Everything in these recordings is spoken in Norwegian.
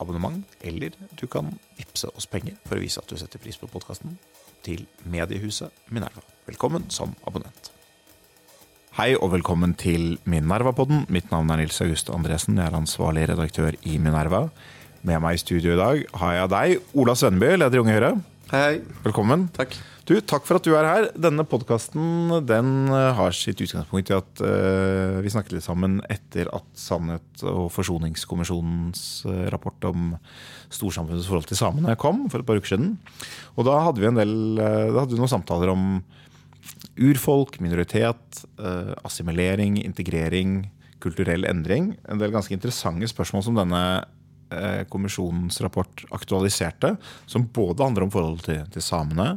abonnement, eller du kan vippse oss penger for å vise at du setter pris på podkasten, til mediehuset Minerva. Velkommen som abonnent. Hei og velkommen til Minerva-podden. Mitt navn er Nils Auguste Andresen. Jeg er ansvarlig redaktør i Minerva. Med meg i studio i dag har jeg deg, Ola Svenneby, leder i Unge Høyre. Hei, hei. Velkommen. Takk. Du, Takk for at du er her. Denne podkasten har sitt utgangspunkt i at uh, vi snakket litt sammen etter at Sannhet- og forsoningskommisjonens uh, rapport om storsamfunnets forhold til samene kom for et par uker siden. Og Da hadde vi en del, uh, da hadde vi noen samtaler om urfolk, minoritet, assimilering, integrering, kulturell endring. En del ganske interessante spørsmål som denne Eh, kommisjonens rapport aktualiserte, som både handler om forholdet til, til, samene,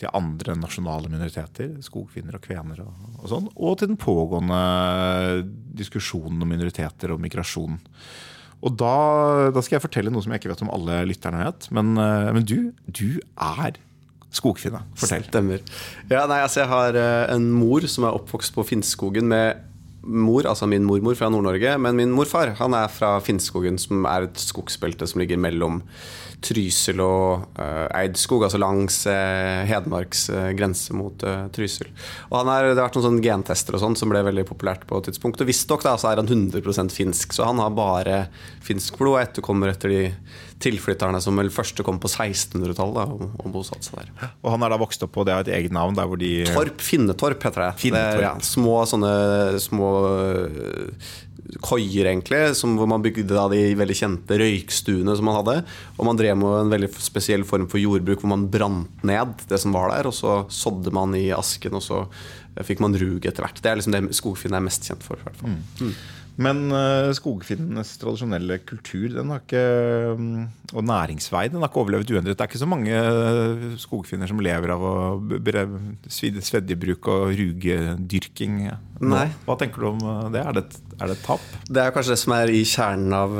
til andre nasjonale minoriteter, skogfinner og kvener og, og, sånn, og til den pågående diskusjonen om minoriteter og migrasjon. Og da, da, skal jeg fortelle noe som jeg ikke vet om alle lytterne vet. Men, eh, men du, du er skogfinne. Fortell. Stemmer. Ja, nei, altså jeg har eh, en mor som er oppvokst på Finnskogen med mor, altså min mormor fra Nord-Norge, men min morfar han er fra Finnskogen, som er et skogsbelte som ligger mellom Trysil og uh, Eidskog, altså langs uh, Hedmarks uh, grense mot Trysil. Og han er, Det har vært noen sånne gentester og sånn som ble veldig populært på et tidspunkt. Og visstnok er han 100% finsk, så han har bare finsk blod og etterkommer etter de tilflytterne som vel første kom på 1600-tallet og, og bosatte seg der. Og han er da vokst opp på det har et eget navn? der hvor de... Torp, Finnetorp heter det. Finnetorp. det ja, små sånne små koier, egentlig, som, hvor man bygde da, de veldig kjente røykstuene som man hadde. Og man drev med en veldig spesiell form for jordbruk hvor man brant ned det som var der. Og så sådde man i asken, og så fikk man rug etter hvert. Det er liksom det skogfinnet er mest kjent for. I hvert fall. Mm. Mm. Men uh, skogfinnenes tradisjonelle kultur den har ikke, um, og næringsvei den har ikke overlevd uendret. Det er ikke så mange uh, skogfinner som lever av å svedjebruk og rugedyrking. Nei. Hva tenker du om uh, det? Er det, er det et tap? Det er kanskje det som er i kjernen av,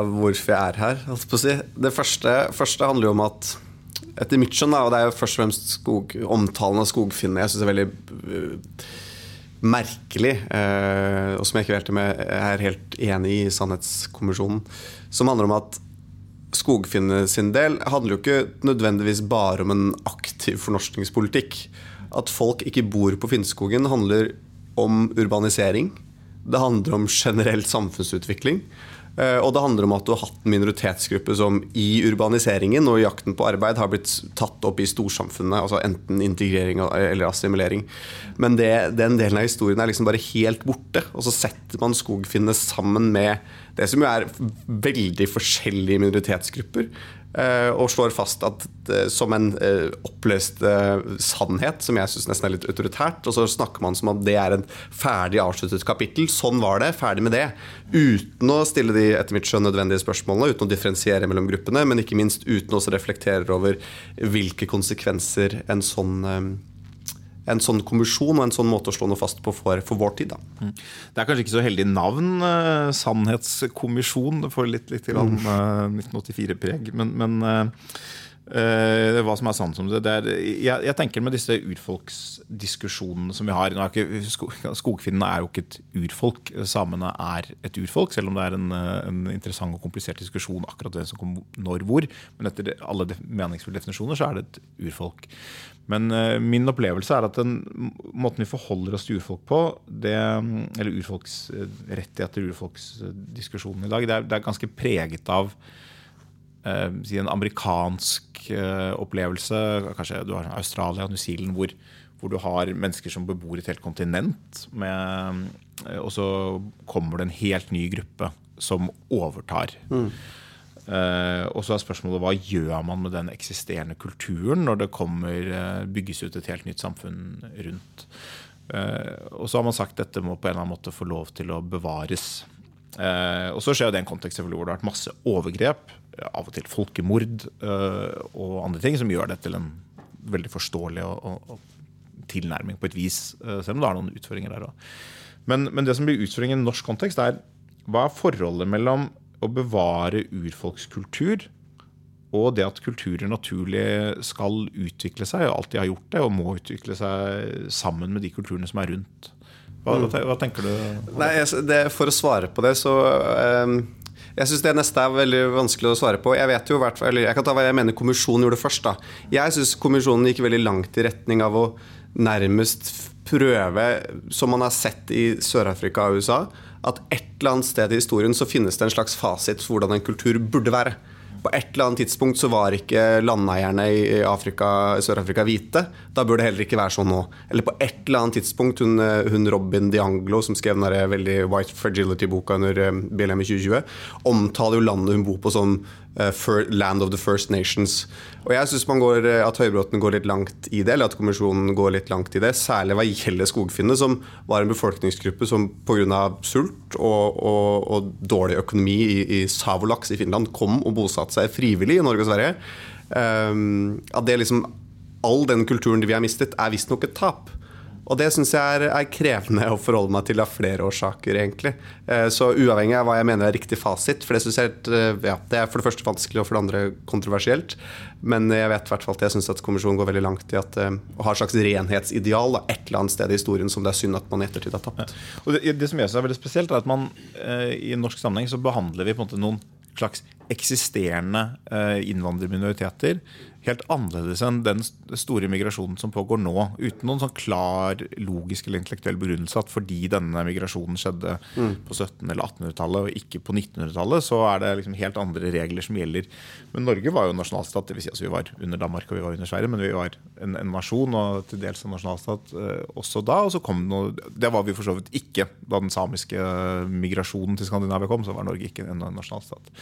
av hvorfor jeg er her. Si. Det første, første, handler jo om at etter mitt skjønn, og det er jo først og fremst skog, omtalen av skogfinnene jeg syns er veldig merkelig, eh, og som jeg ikke helt er helt enig i Sannhetskommisjonen, som handler om at Skogfinne sin del handler jo ikke nødvendigvis bare om en aktiv fornorskningspolitikk. At folk ikke bor på Finnskogen, handler om urbanisering. Det handler om generell samfunnsutvikling. Eh, og det handler om at du har hatt en minoritetsgruppe som i urbaniseringen og i jakten på arbeid har blitt tatt opp i storsamfunnet. altså Enten integrering eller assimilering. Men det, den delen av historien er liksom bare helt borte. Og så setter man skogfinnene sammen med det som jo er veldig forskjellige minoritetsgrupper. Eh, og slår fast at eh, som en eh, oppløst sannhet, som jeg syns nesten er litt autoritært. Og så snakker man som om det er en ferdig avsluttet kapittel. Sånn var det, ferdig med det. Uten å stille de etter mitt skjønn nødvendige spørsmålene, uten å differensiere mellom gruppene, men ikke minst uten å reflektere over hvilke konsekvenser en sånn en sånn kommisjon og en sånn måte å slå noe fast på for, for vår tid. Da. Mm. Det er kanskje ikke så heldig navn, uh, sannhetskommisjon. Det får litt, litt mm. uh, 1984-preg. Men, men uh, Uh, hva som er sant om det. det er, jeg, jeg, tenker med disse urfolksdiskusjonene som vi har er ikke, Skogfinnene er jo ikke et urfolk. Samene er et urfolk, selv om det er en, en interessant og komplisert diskusjon akkurat det som kom når hvor. Men etter alle meningsfulle definisjoner så er det et urfolk. Men uh, min opplevelse er at den måten vi forholder oss til urfolk på, det, eller urfolksrettigheter, urfolksdiskusjonen i dag, det er, det er ganske preget av uh, en amerikansk uh, opplevelse. Kanskje du har Australia, New Zealand, hvor, hvor, du har mennesker som bebor et helt kontinent. Med, og så kommer det en helt ny gruppe som overtar. Mm. Uh, og så er spørsmålet hva gjør man med den eksisterende kulturen når det kommer, uh, bygges ut et helt nytt samfunn rundt. Uh, og så har man sagt at dette må på en eller annen måte få lov til å bevares. og så skjer det en kontekst hvor det har vært masse overgrep av og til folkemord og andre ting som gjør det til en veldig forståelig og, tilnærming på et vis. eh, selv om det er noen utfordringer der òg. Men, men det som blir utfordringen i norsk kontekst, er hva er forholdet mellom å bevare urfolkskultur og det at kulturer naturlig skal utvikle seg, og alltid har gjort det, og må utvikle seg sammen med de kulturene som er rundt. Hva, hva, hva tenker du? Nei, jeg, det, For å svare på det, så um, Jeg syns det neste er veldig vanskelig å svare på. Jeg vet jo hvert fall, eller jeg kan ta hva jeg mener kommisjonen gjorde først. da. Jeg syns kommisjonen gikk veldig langt i retning av å nærmest prøve, som man har sett i Sør-Afrika og USA, at et eller annet sted i historien så finnes det en slags fasit for hvordan en kultur burde være. På et eller annet tidspunkt så var ikke landeierne i i Afrika, Sør-Afrika hvite. Da bør det heller ikke være sånn nå. Eller på et eller annet tidspunkt, hun, eh, hun Robin DiAnglo, som skrev den veldig White Fragility-boka under eh, BLM i 2020, omtaler jo landet hun bor på som eh, Land of the First Nations. Og jeg syns at Høybråten går litt langt i det, eller at kommisjonen går litt langt i det. Særlig hva gjelder skogfinnene, som var en befolkningsgruppe som pga. sult og, og, og dårlig økonomi i, i Savolax i Finland kom og bosatte seg frivillig i Norge og Sverige. Um, at det liksom All den kulturen vi har mistet, er visstnok et tap. Og det syns jeg er, er krevende å forholde meg til av flere årsaker, egentlig. Eh, Så uavhengig av hva jeg mener er riktig fasit, for det synes jeg er, eh, ja, det er for det første vanskelig og for det andre kontroversielt. Men jeg vet hvert at jeg syns at kommisjonen går veldig langt i at, eh, å ha et slags renhetsideal da, et eller annet sted i historien som det er synd at man i ettertid har tapt. Og det, det som gjør er veldig spesielt, er at man i norsk sammenheng så behandler vi på en måte noen slags eksisterende eh, innvandrerminoriteter helt annerledes enn den store migrasjonen som pågår nå. Uten noen sånn klar logisk eller intellektuell begrunnelse at fordi denne migrasjonen skjedde på 1700- eller 1800-tallet og ikke på 1900-tallet, så er det liksom helt andre regler som gjelder. Men Norge var jo en nasjonalstat, vil Si at vi var under Danmark og vi var under Sverige, men vi var en, en nasjon og til dels en nasjonalstat eh, også da. Og så kom det noe Det var vi for så vidt ikke da den samiske eh, migrasjonen til Skandinavia kom. Så var Norge ikke en en nasjonalstat.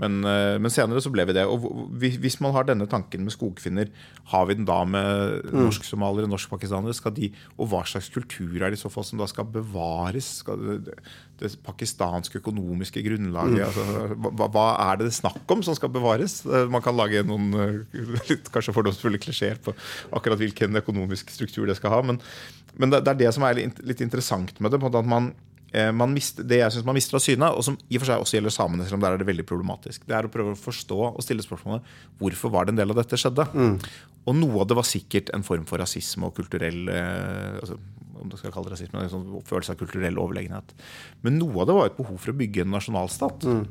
Men, eh, men senere så ble vi det. Og hvis man har denne tanken med skogfinner, har vi den da med norsk-somaliere, norsk-pakistanere? Skal de, og hva slags kultur er det i så fall som da skal bevares? Skal det, det pakistanske økonomiske grunnlaget altså, hva, hva er det det snakk om som skal bevares? Eh, Man kan lage noen eh, litt kanskje fordomsfulle klisjeer på akkurat hvilken økonomisk struktur det skal ha. Men, men det, det er det som er litt, interessant med det. på at man mister, det jeg synes man mister av syne, og som i og for seg også gjelder samene, selv om der er det veldig problematisk, det er å prøve å forstå og stille spørsmålet hvorfor var det en del av dette skjedde. Og noe av det var sikkert en form for rasisme og kulturell eh, altså, om du skal kalle det rasisme, en sånn følelse av kulturell overlegenhet. Men noe av det var et behov for å bygge en nasjonalstat mm.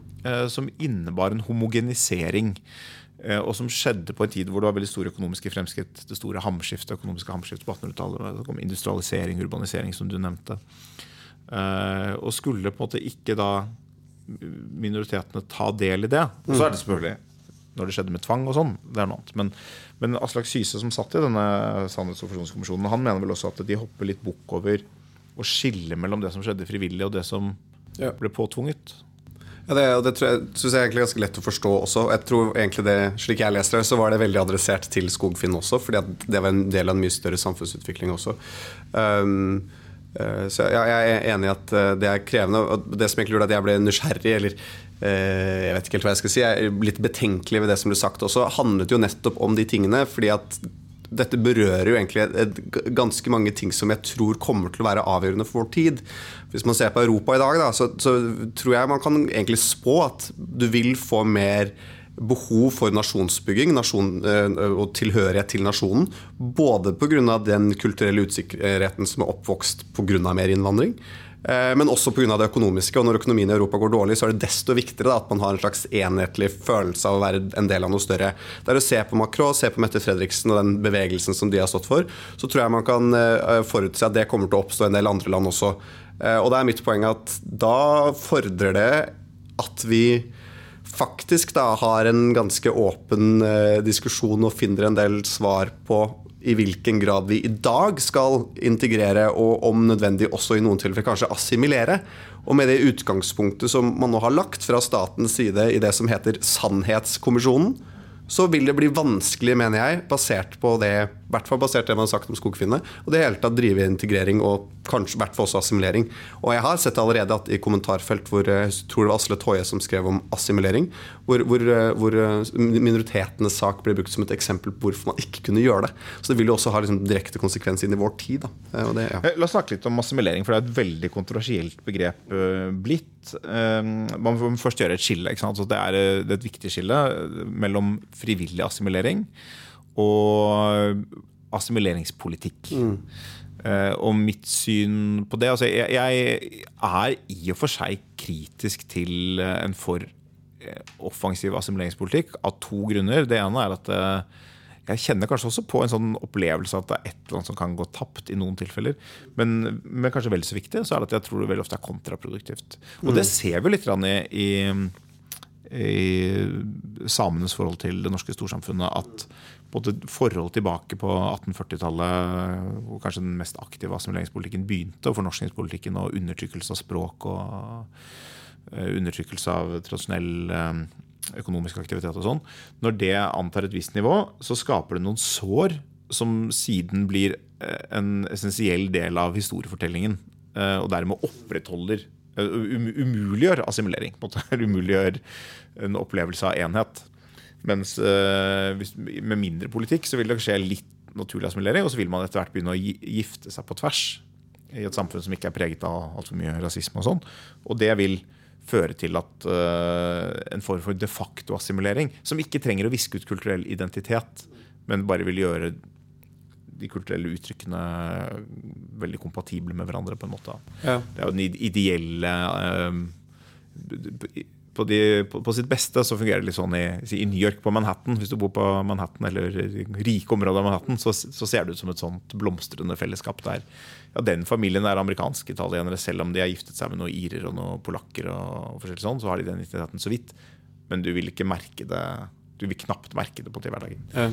som innebar en homogenisering. eh, Og som skjedde på en tid hvor det var veldig store økonomiske fremskritt. Det store hamskiftet, økonomiske hamskiftet på 1800-tallet. Det kom industrialisering, urbanisering, som du nevnte. Eh, og skulle på en måte ikke da minoritetene ta del i det. Og så er det selvfølgelig når det skjedde med tvang og sånn, det er noe annet. Men, men Aslak Syse som satt i denne sannhets- og forsoningskommisjonen, han mener vel også at de hopper litt bukk over å skille mellom det som skjedde frivillig, og det som Ja. ble påtvunget. Ja, det, og det tror jeg, synes jeg egentlig er ganske lett å forstå også. Jeg tror egentlig det, Slik jeg leser det, så var det veldig adressert til skogfinn også, fordi det var en del av en mye større samfunnsutvikling også. Um, så ja, jeg er enig i at eh, det er krevende. Og det som egentlig gjorde at jeg ble nysgjerrig, eller eh, jeg vet ikke helt hva jeg skal si, jeg er litt betenkelig ved det som ble sagt også, handlet jo nettopp om de tingene. fordi at dette berører jo egentlig ganske mange ting som jeg tror kommer til å være avgjørende for vår tid. Hvis man ser på Europa i dag, da, så, så tror jeg man kan egentlig spå at du vil få mer behov for nasjonsbygging nasjon, øh, og tilhørighet til nasjonen. Både pga. den kulturelle usikkerheten som er oppvokst pga. mer innvandring. eh, Men også pga. det økonomiske. Og når økonomien i Europa går dårlig, så er det desto viktigere at man har en slags enhetlig følelse av å være en del av noe større. Det er å se på Macron, se på Mette Fredriksen og den bevegelsen som de har stått for, så tror jeg man kan eh, forutse at det kommer til å oppstå i en del andre land også. Eh, Og det er mitt poeng at da fordrer det at vi faktisk da har en ganske åpen eh, diskusjon og finner en del svar på i hvilken grad vi i dag skal integrere og om nødvendig også i noen tilfeller kanskje assimilere. Og med det utgangspunktet som man nå har lagt fra statens side i det som heter Sannhetskommisjonen, så vil det bli vanskelig, mener jeg, basert på det I hvert fall basert det man har sagt om skogfinnene. Og det hele tatt drive integrering og kanskje hvert fall også assimilering. Og jeg har sett allerede at i kommentarfelt hvor eh, jeg tror det var Asle Toje som skrev om assimilering, hvor, hvor, eh, hvor eh, minoritetenes sak ble brukt som et eksempel på hvorfor man ikke kunne gjøre det. Så det vil jo også ha liksom direkte konsekvens inn i vår tid. Det, ja. La oss snakke litt om assimilering, for det er et veldig kontroversielt begrep blitt. Man må først gjøre et skille. Det, det er et viktig skille mellom frivillig assimilering og assimileringspolitikk. Mm. Uh, og mitt syn på det altså jeg, jeg, er i og for seg kritisk til uh, en for uh, offensiv assimileringspolitikk av to grunner. Det ene er at jeg kjenner kanskje også på en sånn opplevelse at det er et eller annet som kan gå tapt i noen tilfeller. Men, men kanskje vel så viktig så er det at jeg tror det veldig ofte er kontraproduktivt. Og det mm. ser vi litt i, i, i samenes forhold til det norske storsamfunnet. at både forhold tilbake på 1840-tallet, hvor kanskje den mest aktive assimileringspolitikken begynte, og fornorskningspolitikken og undertrykkelse av språk og eh, undertrykkelse av tradisjonell eh, økonomisk aktivitet og sånn. Når det antar et visst nivå, så skaper det noen sår som siden blir eh, en essensiell del av historiefortellingen, og dermed opprettholder Umuliggjør assimilering. Umuliggjør en opplevelse av enhet. Mens øh, hvis, med mindre politikk så vil det skje litt naturlig assimilering, og så vil man etter hvert begynne å gifte seg på tvers i et samfunn som ikke er preget av altfor mye rasisme og sånn. Og det vil føre til at øh, en form for de facto assimilering, som ikke trenger å viske ut kulturell identitet, men bare vil gjøre de kulturelle uttrykkene veldig kompatible med hverandre. på en måte. Ja. Det er jo den ideelle uh, på, de, på, på, sitt beste så fungerer det litt sånn i, i, New York, på Manhattan. Hvis du bor på Manhattan eller rike områder av Manhattan, så, så, ser det ut som et sånt blomstrende fellesskap der ja, den familien er amerikanske italienere, selv om de har giftet seg med noen irer og noen polakker. og, og forskjellig sånn, Så har de den identiteten så vidt. Men du vil ikke merke det Du vil knapt merke det på til hverdagen. Ja.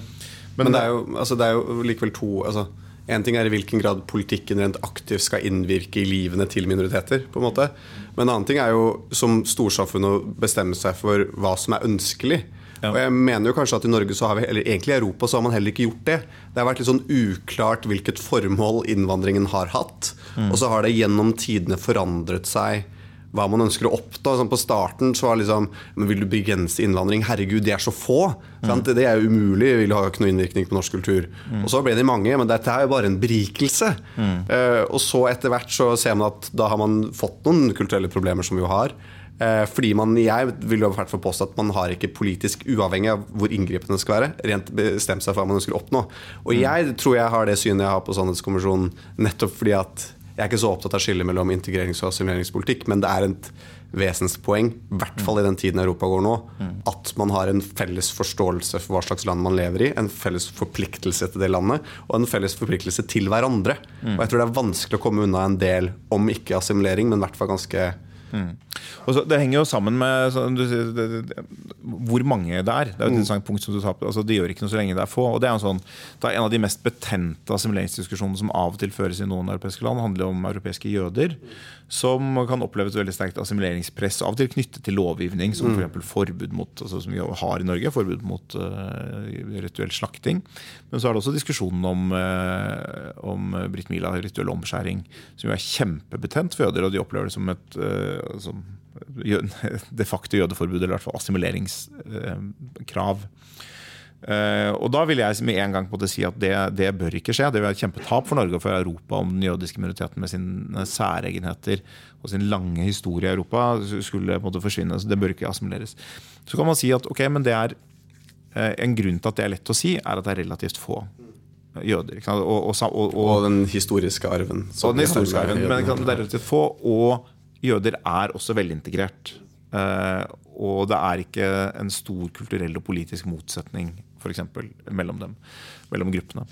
Men, Men det, er jo, altså, det er jo likevel to altså en ting er i hvilken grad politikken rent aktivt skal innvirke i livene til minoriteter. på en måte. Men en annen ting er jo som storsamfunn å bestemme seg for hva som er ønskelig. Ja. Og jeg mener jo kanskje at i Norge, så har vi, eller egentlig i Europa, så har man heller ikke gjort det. Det har vært litt sånn uklart hvilket formål innvandringen har hatt. Mm. Og så har det gjennom tidene forandret seg hva man ønsker å oppnå. Sånn på starten så var liksom men Vil du begrense innvandring? Herregud, de er så få! Mm. Det er jo umulig. Vil ha ikke noe innvirkning på norsk kultur. Mm. Og så ble de mange, men dette er jo bare en berikelse. Mm. Uh, og så etter hvert så ser man at da har man fått noen kulturelle problemer som vi jo har. Uh, fordi man, jeg vil jo hvert fall påstå at man har ikke politisk, uavhengig av hvor inngripende det skal være, rent bestemt seg for hva man ønsker å oppnå. Og mm. jeg tror jeg har det synet jeg har på Sannhetskommisjonen nettopp fordi at jeg er ikke så opptatt av skillet mellom integrerings- og assimileringspolitikk, men det er et vesenspoeng, i hvert fall i den tiden Europa går nå, at man har en felles forståelse for hva slags land man lever i, en felles forpliktelse til det landet, og en felles forpliktelse til hverandre. Og jeg tror det er vanskelig å komme unna en del, om ikke assimilering, men i hvert fall ganske. Så, det henger jo sammen med du, det, det, hvor mange det er. Det er jo et mm. interessant punkt som du tar. Altså, det gjør ikke noe så lenge det er få. Og Det er, en, sånn, det er en av de mest betente assimileringsdiskusjonene som av og til føres i noen europeiske land. handler om europeiske jøder som kan oppleve et veldig sterkt assimileringspress. Av og til knyttet til lovgivning, som f.eks. For forbud mot altså, som vi har i Norge, forbud mot uh, rituell slakting. Men så er det også diskusjonen om, uh, om Britt Mila, rituell omskjæring, som jo er kjempebetent for jøder. Og de opplever det som et uh, som, de facto jødeforbud, eller i hvert fall assimileringskrav. Uh, og da vil jeg med en gang på det si at det, det bør ikke skje. Det vil være et kjempetap for Norge og for Europa om den jødiske minoriteten med sine særegenheter og sin lange historie i Europa skulle på en måte forsvinne. så Det bør ikke assimileres. Så kan man si at ok, men det er uh, en grunn til at det er lett å si, er at det er relativt få jøder. Og, og, og, og, den historiske arven. Og den historiske arven, men det er relativt få, og jøder er også velintegrert. Uh, og det er ikke en stor kulturell og politisk motsetning for eksempel, mellom dem, mellom gruppene.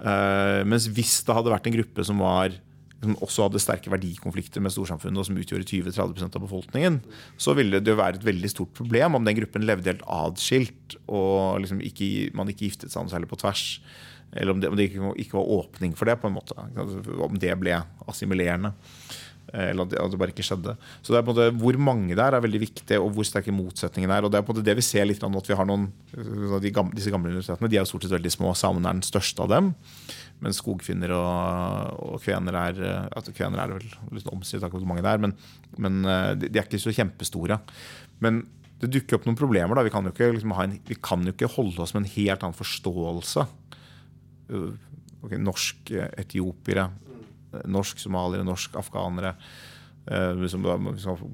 Uh, mens hvis det hadde vært en gruppe som, var, som også hadde sterke verdikonflikter med storsamfunnet, og som utgjorde 20-30% av befolkningen, så ville det jo være et veldig stort problem om den gruppen levde helt atskilt, og liksom ikke, man ikke giftet seg noe særlig på tvers. Eller om det, om det ikke, var åpning for det, på en måte. Om det ble assimilerende. Eh, eller at det bare ikke skjedde. Så det er på en måte Hvor mange det er, er veldig viktig, og hvor sterke motsetningene er. og Det er på en måte det vi ser litt at vi har noen de gamle, Disse gamle universitetene de er jo stort sett veldig små. Samene er den største av dem. Mens skogfinner og, og kvener er altså Kvener er vel litt omstridt hvor mange det er, men, men de, er ikke så kjempestore. Men det dukker opp noen problemer. Da. Vi, kan liksom en, vi, kan jo ikke holde oss med en helt annen forståelse. Okay, norsk etiopiere norsk somaliere, norsk afghanere. Eh, liksom,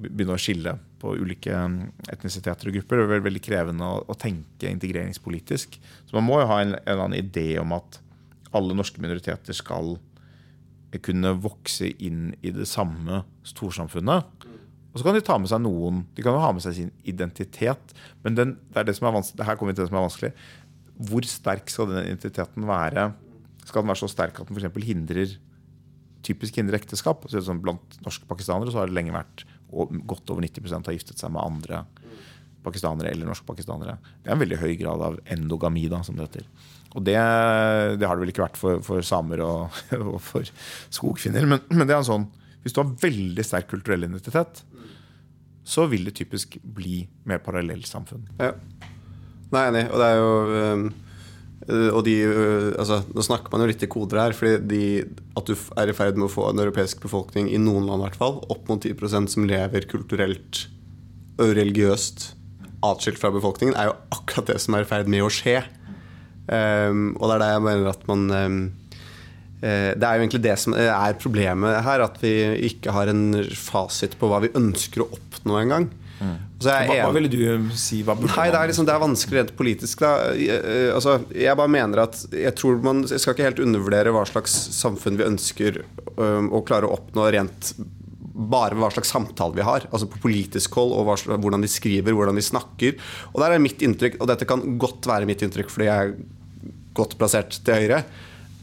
begynner å skille på ulike mm, etnisiteter og grupper. Det er veldig krevende å, tenke integreringspolitisk. Så man må jo ha en, en eller annen idé om at alle norske minoriteter skal kunne vokse inn i det samme storsamfunnet. Og så kan de ta med seg noen De kan jo ha med seg sin identitet. Men den, det er det som er vanskelig, her kommer vi til det som er vanskelig. Hvor sterk skal den identiteten være? Skal den være så sterk at den f.eks. hindrer typisk hindre ekteskap. Så sånn, blant norske pakistanere så har det lenge vært og godt over 90% har giftet seg med andre pakistanere eller norske pakistanere. Det er en veldig høy grad av endogami, da, som det heter. Og det, det har det vel ikke vært for, for samer og, og, for skogfinner. Men, men, det er en sånn, hvis du har veldig sterk kulturell identitet, så vil det typisk bli mer parallellsamfunn. Ja. Nei, enig. Og det er jo um og de, eh, altså, Nå snakker man jo litt i koder her. fordi de, At du er i ferd med å få en europeisk befolkning, i noen land hvert fall, opp mot 10% som lever kulturelt og religiøst atskilt fra befolkningen, er jo akkurat det som er i ferd med å skje. Um, og det er det jeg mener at man um, Det er jo egentlig det som er problemet her, at vi ikke har en fasit på hva vi ønsker å oppnå engang. Mm. Hva, hva, ville du si? Hva Nei, det, er liksom, det er vanskelig rent politisk. Jeg, eh, altså, jeg bare mener at jeg tror man jeg skal ikke helt undervurdere hva slags samfunn vi ønsker um, å klare å oppnå rent bare hva slags samtale vi har. Altså på politisk hold, og hva, hvordan de skriver, hvordan de snakker. Og der er mitt inntrykk, og dette kan godt være mitt inntrykk fordi jeg er godt plassert til høyre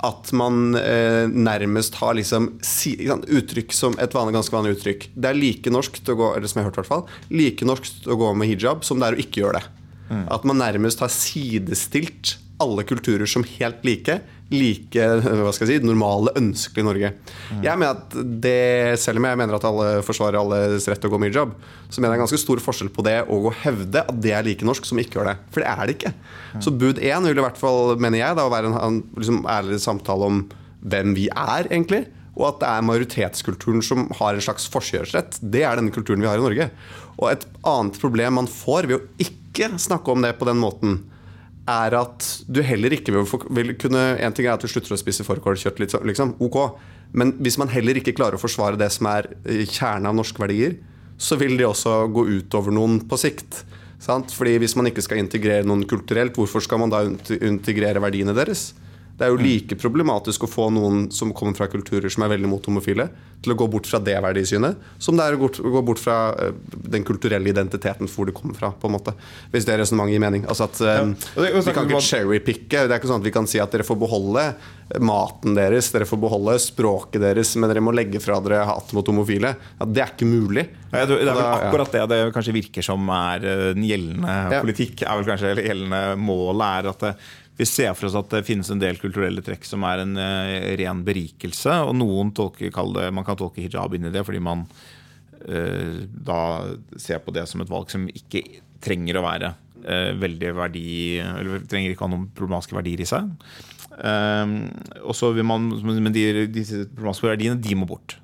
at man eh, nærmest har liksom si, uttrykk som et vanlig, ganske vanlig uttrykk. Det er like norsk til å gå eller som jeg har hørt hvert fall, like norsk til å gå med hijab som det er å ikke gjøre det. Mm. At man nærmest har sidestilt alle kulturer som helt like. Like hva skal jeg si, normale, ønskelige i Norge. Mm. Jeg mener at det, Selv om jeg mener at alle forsvarer alles rett til å gå med hijab, så mener jeg det er ganske stor forskjell på det og å hevde at det er like norsk som ikke gjør det. For det er det ikke. Mm. Så bud én vil i hvert fall, mener jeg, da, være en, en liksom, ærlig samtale om hvem vi er, egentlig. Og at det er majoritetskulturen som har en slags forkjørsrett. Det er denne kulturen vi har i Norge. Og et annet problem man får ved å ikke snakke om det på den måten, er at du heller ikke vil, kunne En ting er at du slutter å spise fårikålkjøtt, liksom, ok. Men hvis man heller ikke klarer å forsvare det som er eh, kjernen av norske verdier, så vil det også gå utover noen på sikt. Sant? Fordi Hvis man ikke skal integrere noen kulturelt, hvorfor skal man da integrere verdiene deres? Det er jo like problematisk å få noen som kommer fra kulturer som er veldig mot homofile, til å gå bort fra det verdisynet, som det er å gå bort fra eh, den kulturelle identiteten hvor de kommer fra. på en måte Hvis det resonnementet gir mening. Altså at ja. Vi kan ikke cherrypicke. Det er ikke sånn at vi kan si at dere får beholde maten deres, dere får beholde språket deres, men dere må legge fra dere hat mot homofile. Ja, det er ikke mulig. Ja, det er vel akkurat det det kanskje virker som er den gjeldende politikk. er vel kanskje gjeldende Målet er at det, vi ser for oss at det finnes en del kulturelle trekk som er en uh, ren berikelse. Og noen tolker, det, man kan tolke hijab inn i det fordi man uh, da ser på det som et valg som ikke trenger å være uh, veldig verdi Eller trenger ikke ha noen problematiske verdier i seg. og så vil man, Men de, disse problematiske verdiene de må bort.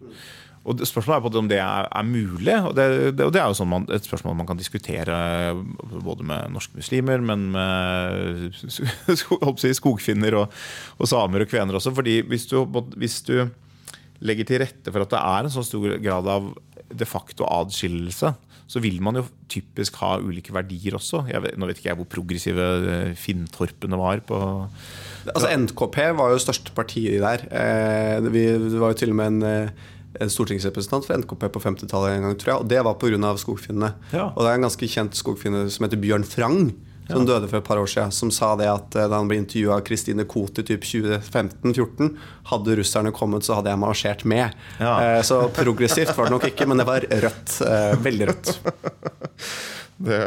Og Spørsmålet er om det er, er mulig. Og det, det, og det, er jo sånn man, et spørsmål man kan diskutere både med norske muslimer, men med skogfinner og, og samer og kvener også. fordi hvis du, hvis du, legger til rette for at det er en så stor grad av de facto adskillelse, så vil man jo typisk ha ulike verdier også. Vet, nå vet ikke jeg hvor progressive eh, finntorpene var. på Altså NKP var jo største partiet der. Eh, det var jo til og med eh, en stortingsrepresentant for NKP på 50-tallet en gang, tror jeg. Og det var pga. skogfinnene. Ja. Og det er en ganske kjent skogfinne som heter Bjørn Frang. Som ja. døde for et par år siden. Som sa det at eh, da han ble intervjua av Kristine Koht i 2015-2014, hadde russerne kommet, så hadde jeg marsjert med. Ja. Eh, så progressivt var det nok ikke, men det var rødt. Eh, veldig rødt. Det,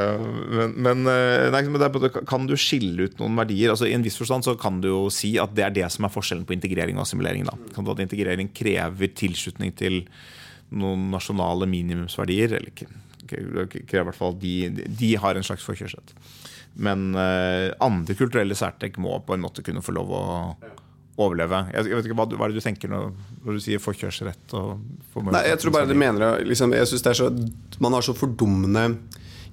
men, men, eh, nei, men det, kan du skille ut noen verdier? Altså, I en viss forstand så kan du jo si at det er det som er forskjellen på integrering og assimilering. Da. At integrering krever tilslutning til noen nasjonale minimumsverdier. Eller krever i hvert fall de, de har en slags forkjørsrett. Men uh, andre kulturelle særtrekk må på en måte kunne få lov å overleve. Jeg, vet ikke, hva, hva, er det du tenker når, når du sier forkjørsrett? Nei, jeg tror bare det mener liksom, Jeg synes det er så Man har så fordummende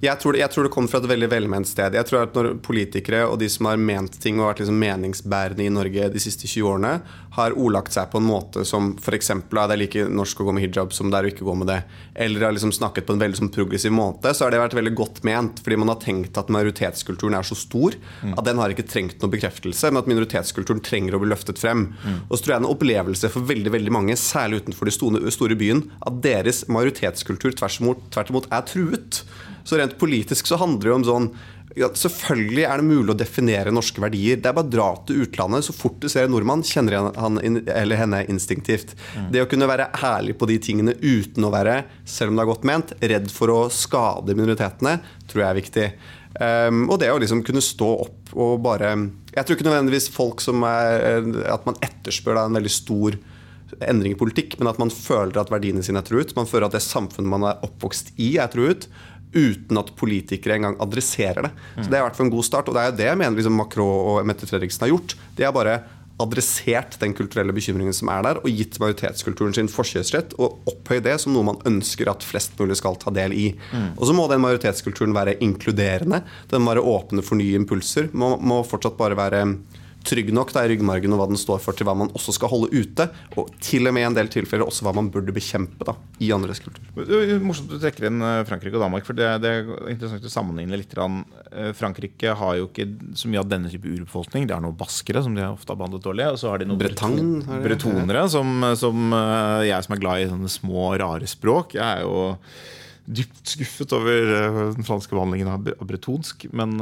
jeg tror, jeg tror, det kommer fra et veldig velment sted. Jeg tror at når Politikere og de som har ment ting og vært liksom meningsbærende i Norge de siste 20 årene, har ordlagt seg på en måte som f.eks. at det er like norsk å gå med hijab som det er å ikke gå med det, eller har liksom snakket på en veldig sånn progressiv måte, så har det vært veldig godt ment. Fordi man har tenkt at majoritetskulturen er så stor mm. at den har ikke trengt noen bekreftelse, men at minoritetskulturen trenger å bli løftet frem. Mm. Og så tror jeg en opplevelse for veldig veldig mange, særlig utenfor de store, store byen, at deres majoritetskultur tvert imot, tvert imot er truet. Så rent politisk så handler det om sånn ja, Selvfølgelig er det mulig å definere norske verdier. Det er bare å dra til utlandet. Så fort du ser en nordmann, kjenner han eller henne instinktivt. Mm. Det å kunne være ærlig på de tingene uten å være, selv om det er godt ment, redd for å skade minoritetene, tror jeg er viktig. Um, og det å liksom kunne stå opp og bare Jeg tror ikke nødvendigvis folk som er At man etterspør en veldig stor endring i politikk, men at man føler at verdiene sine er truet. Man føler at det samfunnet man er oppvokst i, er truet uten at politikere engang adresserer det. Så Det har vært for en god start. Og det er jo det jeg mener liksom Macron og Mette Fredriksen har gjort. De har bare adressert den kulturelle bekymringen som er der, og gitt majoritetskulturen sin forkjørsrett, og opphøyd det som noe man ønsker at flest mulig skal ta del i. Mm. Og så må den majoritetskulturen være inkluderende. Den må være åpne for nye impulser. Må, må fortsatt bare være trygg nok da, i ryggmargen og hva den står for, til hva man også skal holde ute. Og til og med i en del tilfeller også hva man burde bekjempe da, i andres kultur. Morsomt du trekker inn eh, Frankrike og Danmark, for det, det er interessant å sammenligne litt. Eh, Frankrike har jo ikke så mye av denne type urbefolkning. Det er noen baskere som de ofte har behandlet dårlig. Og så har de noen Bretagne, bretonere, som, som, eh, jeg som er glad i sånne små, rare språk. Jeg er jo dypt skuffet over den franske behandlingen av bretonsk. men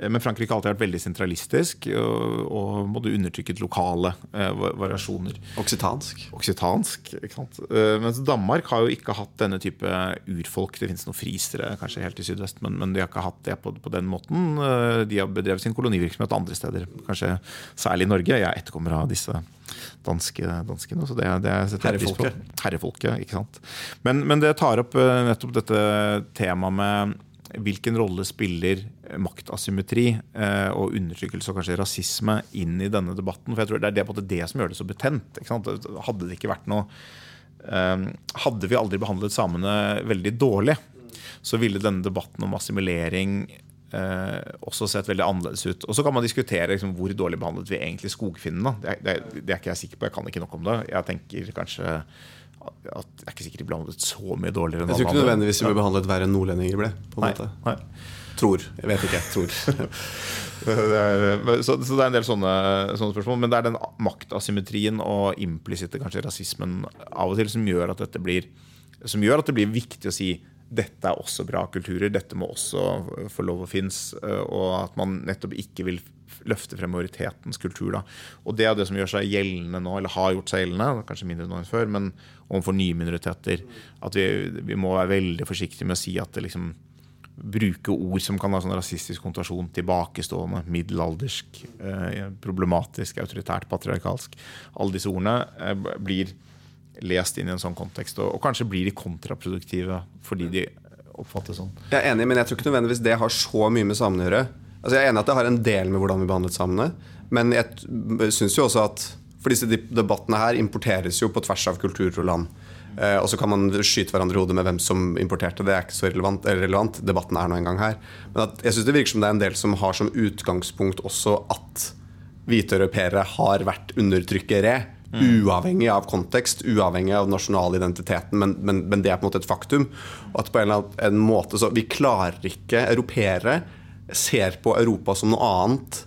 men Frankrike har alltid vært veldig sentralistisk og, og måtte undertrykket lokale eh, variasjoner. Oksitansk. Oksitansk, ikke sant? Eh, mens Danmark har jo ikke hatt denne type urfolk. Det finnes noen frisere kanskje helt i sydvest, men, men de har ikke hatt det på, på, den måten. Eh, de har bedrevet sin kolonivirksomhet andre steder, kanskje særlig i Norge. Jeg er etterkommer av disse danske, danskene. Så det, det Herrefolket. Herrefolket, ikke sant. Men, men det tar opp eh, nettopp dette temaet med hvilken rolle spiller maktasymmetri eh, og undertrykkelse og kanskje rasisme inn i denne debatten? For jeg tror Det er det, det, som gjør det så betent. Hadde det ikke vært noe eh, Hadde vi aldri behandlet samene veldig dårlig, så ville denne debatten om assimilering eh, også sett veldig annerledes ut. Og Så kan man diskutere liksom, hvor dårlig behandlet vi egentlig skogfinnene. Det, det, det, er ikke jeg sikker på, jeg kan ikke nok om det. Jeg tenker kanskje at jeg er ikke sikkert de ble behandlet så mye dårligere. Jeg tror ikke nødvendigvis de ble behandlet verre enn nordlendinger ble. på en nei, måte. Nei. Tror. Jeg vet ikke. Tror. er, så, så, det er en del sånne, sånne, spørsmål. Men det er den maktasymmetrien og implisitte kanskje rasismen av og til som gjør at dette blir som gjør at det blir viktig å si dette er også bra kulturer, dette må også få lov å finnes. Og at man nettopp ikke vil løfte frem majoritetens kultur. Da. Og det er det som gjør seg gjeldende nå, eller har gjort seg gjeldende, kanskje mindre nå enn før, men overfor nye minoriteter. At vi, vi, må være veldig forsiktige med å si at det liksom Bruke ord som kan ha sånn rasistisk kontasjon, tilbakestående, middelaldersk, eh, problematisk, autoritært, patriarkalsk. Alle disse ordene eh, blir lest inn i en sånn kontekst, og, og kanskje blir de kontraproduktive fordi de oppfattes sånn. Jeg er enig, men jeg tror ikke nødvendigvis det har så mye med samene å gjøre. Altså jeg er enig at det har en del med hvordan vi behandlet samene, men jeg syns jo også at For disse debattene her importeres jo på tvers av kulturer og land. Eh, og så kan man skyte hverandre i hodet med hvem som importerte. Det er ikke så relevant. relevant. Debatten er nå engang her. Men jeg syns det virker som det er en del som har som utgangspunkt også at hvite europeere har vært undertrykkere. Uavhengig av kontekst, uavhengig av nasjonal identiteten, men, men, men, det er på en måte et faktum. Og at på en eller annen måte så Vi klarer ikke europeere ser på Europa som noe annet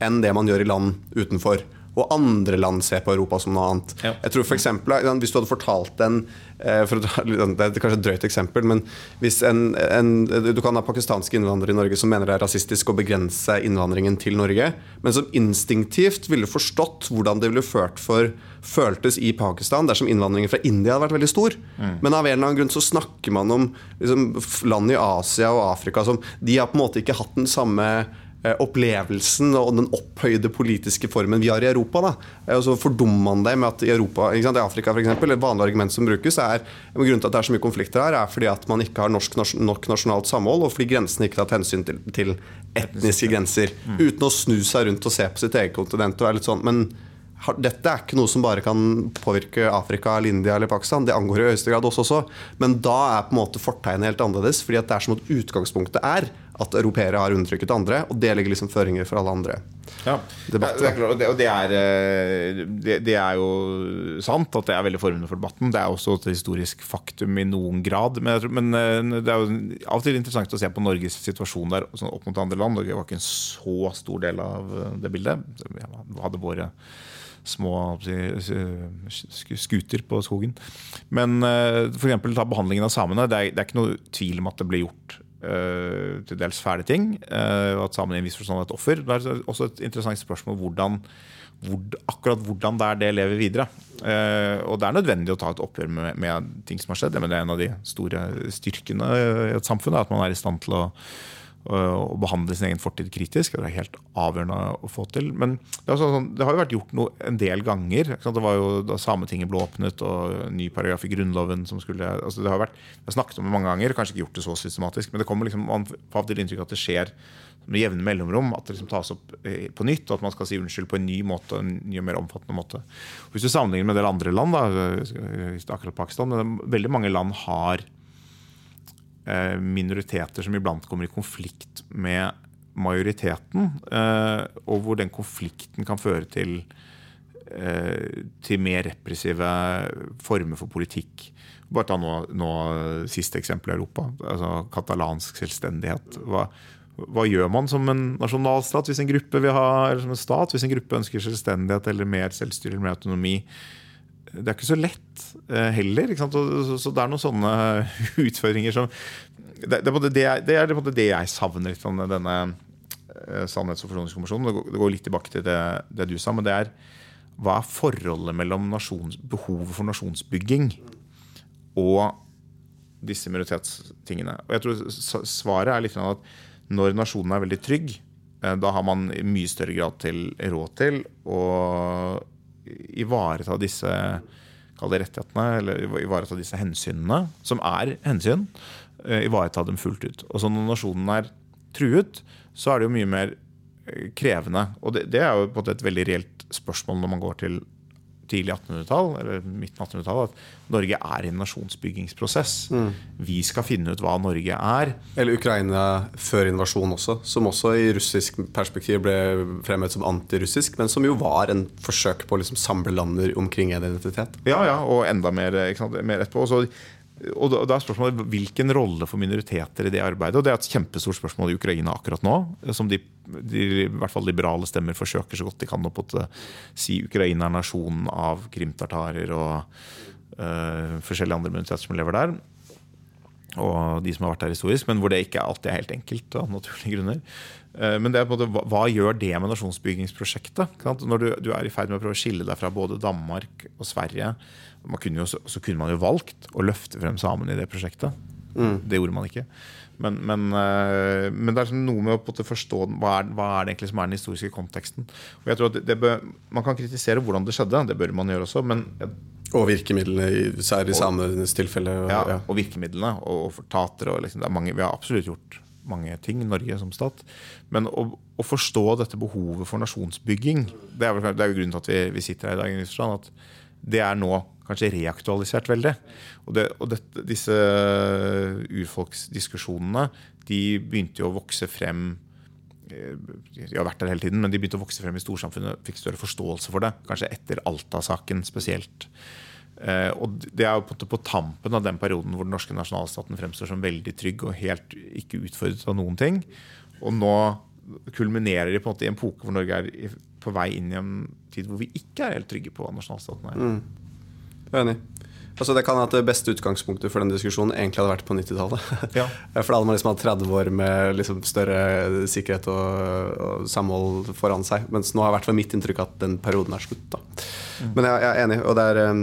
enn det man gjør i land utenfor. Og andre land ser på Europa som noe annet. Ja. Jeg tror for eksempel, Hvis du hadde fortalt en eh, for Det er kanskje et drøyt eksempel, men hvis en, en, du kan ha pakistanske innvandrere i Norge som mener det er rasistisk å begrense innvandringen til Norge, men som instinktivt ville forstått hvordan det ville ført for, føltes i Pakistan dersom innvandringen fra India hadde vært veldig stor. Mm. Men av en eller annen grunn så snakker man om liksom, land i Asia og Afrika som De har på en måte ikke hatt den samme opplevelsen og den opphøyde politiske formen vi har i Europa. Da. Eh, og så fordummer man det med at i Europa, ikke sant, i Afrika eksempel, Et vanlig argument som brukes, er grunnen til at det er så mye konflikter her, er fordi at man ikke har norsk, nok nasjonalt samhold, og fordi grensene ikke har tatt hensyn til, til etniske grenser. Mm. Uten å snu seg rundt og se på sitt eget kontinent. og er litt sånn, men dette er ikke noe som bare kan påvirke Afrika, eller India eller Pakistan. Det angår i høyeste grad oss også. Men da er på en måte fortegnet helt annerledes. fordi det er som at utgangspunktet er at europeere har undertrykket andre, og det legger liksom føringer for alle andre. Ja, det er klart, og det, er, eh, det, det, er jo sant at det er veldig formende for debatten. Det er også et historisk faktum i noen grad. Men, men eh, det er jo av og til interessant å se på Norges situasjon der sånn opp mot andre land. Norge var ikke en så stor del av eh, det bildet. Vi hadde våre små skuter på skogen. Men f.eks. ta behandlingen av samene. Det er, det er, ikke noe tvil om at det ble gjort uh, til dels fæle ting. Uh, at samene i en viss forstand et offer. Det er også et interessant spørsmål hvordan, hvor, akkurat hvordan det er det lever videre. Uh, og det er nødvendig å ta et oppgjør med, med ting som har skjedd. Men det er en av de store styrkene i et samfunn. At man er i stand til å å behandle sin egen fortid kritisk. Det er helt avgjørende å få til. Men det, sånn, det har jo vært gjort noe en del ganger. Det var jo Da Sametinget ble åpnet og ny paragraf i Grunnloven som skulle altså Det har vært, jeg har snakket om det mange ganger, kanskje ikke gjort det så systematisk. Men det kommer liksom, man får av til inntrykk at det skjer med jevne mellomrom. At det liksom tas opp eh, på nytt, og at man skal si unnskyld på en ny måte. en ny og mer omfattende måte. Hvis du sammenligner med en del andre land, da, akkurat Pakistan, veldig mange land har Eh, minoriteter som iblant kommer i konflikt med majoriteten, eh, og hvor den konflikten kan føre til, eh, til mer repressive former for politikk. Bare ta nå, nå siste eksempel i Europa. altså Katalansk selvstendighet. Hva, hva, gjør man som en nasjonalstat hvis en gruppe vil ha, eller som en stat hvis en gruppe ønsker selvstendighet eller mer selvstyre eller mer autonomi? Det er ikke så lett uh, heller. Så, det er noen sånne utfordringer som Det, det, det, det er det, jeg savner litt av denne uh, sannhets- og forsoningskommisjonen. Det, går litt tilbake til det, du sa, men det er hva er forholdet mellom nasjons, behovet for nasjonsbygging og disse minoritetstingene? Og jeg tror Svaret er litt at når nasjonen er veldig trygg, uh, da har man i mye større grad til råd til å ivareta disse rettighetene, eller ivareta disse hensynene, som er hensyn, eh, ivareta dem fullt ut. Og så når nasjonen er truet, så er det jo mye mer eh, krevende. Og det, det er jo på et veldig reelt spørsmål når man går til tidlig 1800-tall, eller midten av 1800-tallet, at Norge er i en nasjonsbyggingsprosess. Mm. Vi skal finne ut hva Norge er. Eller Ukraina før invasjon også, som også i russisk perspektiv ble fremhevet som antirussisk, men som jo var en forsøk på å liksom samle lander omkring en identitet. Ja, ja, og enda mer, mer etterpå. Så og da er spørsmålet Hvilken rolle for minoriteter i det arbeidet? Og Det er et kjempestort spørsmål i Ukraina akkurat nå. Som de, de i hvert fall liberale stemmer forsøker så godt de kan å si Ukraina er nasjonen av krimtartarer og uh, forskjellige andre minoriteter som lever der. Og de som har vært der historisk, men hvor det ikke alltid er helt enkelt. av naturlige grunner. Uh, men det er på en måte, hva gjør det med nasjonsbyggingsprosjektet? Når du, du er i ferd med å prøve å skille deg fra både Danmark og Sverige kunne jo, så kunne man jo valgt å løfte frem samene i det prosjektet. Mm. Det gjorde man ikke. Men, men, uh, men, det er liksom noe med å forstå hva er, hva er, det egentlig som er den historiske konteksten. Og jeg tror at bør, Man kan kritisere hvordan det skjedde, det bør man gjøre også. Men, og virkemidlene, særlig i samenes tilfelle. Og, ja, og virkemidlene. Og, og fortatere. Og liksom, mange, vi har absolutt gjort mange ting, Norge som stat. Men å, å forstå dette behovet for nasjonsbygging, det er, det er jo grunnen til at vi, vi sitter her i dag. At det er nå kanskje reaktualisert veldig. Og, det, og det, disse urfolksdiskusjonene de begynte jo å vokse frem de har vært der hele tiden, men de begynte å vokse frem i storsamfunnet. Fikk større forståelse for det, kanskje etter Alta-saken spesielt. Eh, og Det er jo på, tampen av den perioden hvor den norske nasjonalstaten fremstår som veldig trygg og helt ikke utfordret av noen ting. Og nå kulminerer de på en måte i en poke hvor Norge er på vei inn i en tid hvor vi ikke er helt trygge på hva nasjonalstaten er. Mm. Enig. Altså Det kan være at det beste utgangspunktet for den diskusjonen egentlig hadde vært på 90-tallet. Ja. for da hadde man liksom hatt 30 år med liksom større sikkerhet og, og, samhold foran seg. Mens nå har i hvert fall mitt inntrykk at den perioden er slutt. mm. Men jeg, jeg, er enig. Og det er um,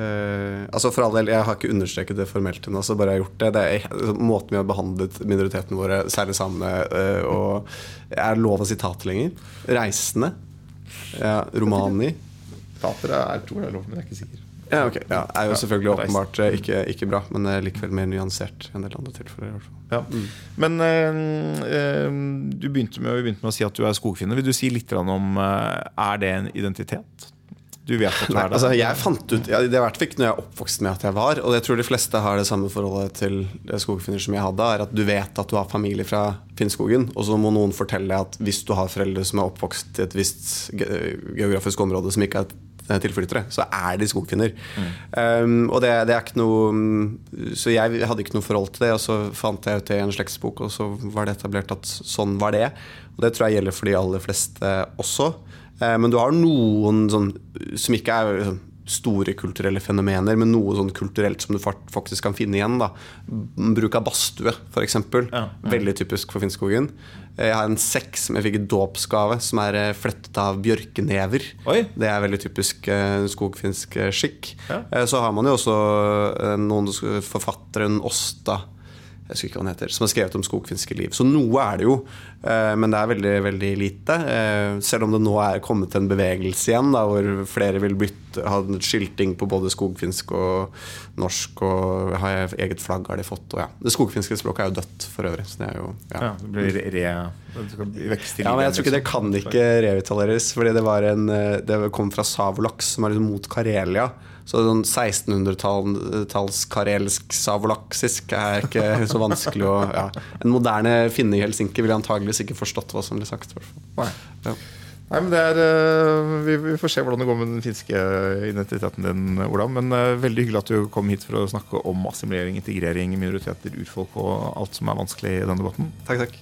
uh, altså for all del, Jeg har ikke understreket det formelt ennå, så bare jeg har gjort det. Det er altså, måten vi har behandlet minoritetene våre, særlig samene, uh, og Er lov å si tater lenger? Reisende. Ja, romani. Tatere er tror jeg er lov, men jeg er ikke sikker. Ja, ok. Ja, er jo selvfølgelig åpenbart eh, ikke, ikke bra, men eh, likevel mer nyansert enn en del andre tilfeller. Ja. Men eh, eh, du begynte med, vi begynte med å si at du er skogfinner. Vil du si litt om Er det en identitet? Du vet at du Nei, er det? altså jeg fant ut, ja, Det fall ikke jeg oppvokste oppvokst med at jeg var. Og jeg tror de fleste har det samme forholdet til skogfinner som jeg hadde. er At du vet at du har familie fra Finnskogen, og så må noen fortelle at hvis du har foreldre som er oppvokst i et visst geografisk område som ikke er tilflyttere, så er de skogfinner. Um, og det, det er ikke noe mm, Så jeg hadde ikke noe forhold til det, og så fant jeg ut det i en slektsbok, og så var det etablert at sånn var det. Og det tror jeg gjelder for de aller fleste også. Uh, Men du har noen sånn, som ikke er liksom, store kulturelle fenomener, men noe sånn kulturelt som du faktisk kan finne igjen. Da. Bruk av badstue, f.eks. Ja. Veldig typisk for Finnskogen. Eh, Jeg har en sekk som jeg fikk i dåpsgave, som er eh, flettet av bjørkenever. Oi. Det er veldig typisk eh, skogfinsk skikk. Ja. Så har man jo også noen forfatteren Åsta jeg husker ikke hva han heter, som har skrevet om skogfinske liv. Så noe er det jo, eh, men det er veldig veldig lite. Eh, Selv om det nå er kommet en bevegelse igjen, da, hvor flere vil bytte, ha skilting på både skogfinsk og norsk. Og har eget flagg har de fått. Og ja. Det skogfinske språket er jo dødt for øvrig. Så det er jo, ja. Ja, det blir re, vekst i Ja, men jeg tror ikke det liksom. kan ikke revitaleres. Fordi det, var en, eh, det kom fra Savolaks, som er liksom mot Karelia. Så sånn 1600-talls karelsk savolaksisk er ikke så vanskelig å ja. En moderne finne i Helsinki ville antageligvis ikke forstått hva som ble sagt. Nei. Ja. Nei, men det er, eh, vi, vi får se hvordan det går med den finske identiteten din, Ola. Men eh, veldig hyggelig at du kom hit for å snakke om assimilering, integrering, minoriteter, urfolk og alt som er vanskelig i den debatten. Takk, takk.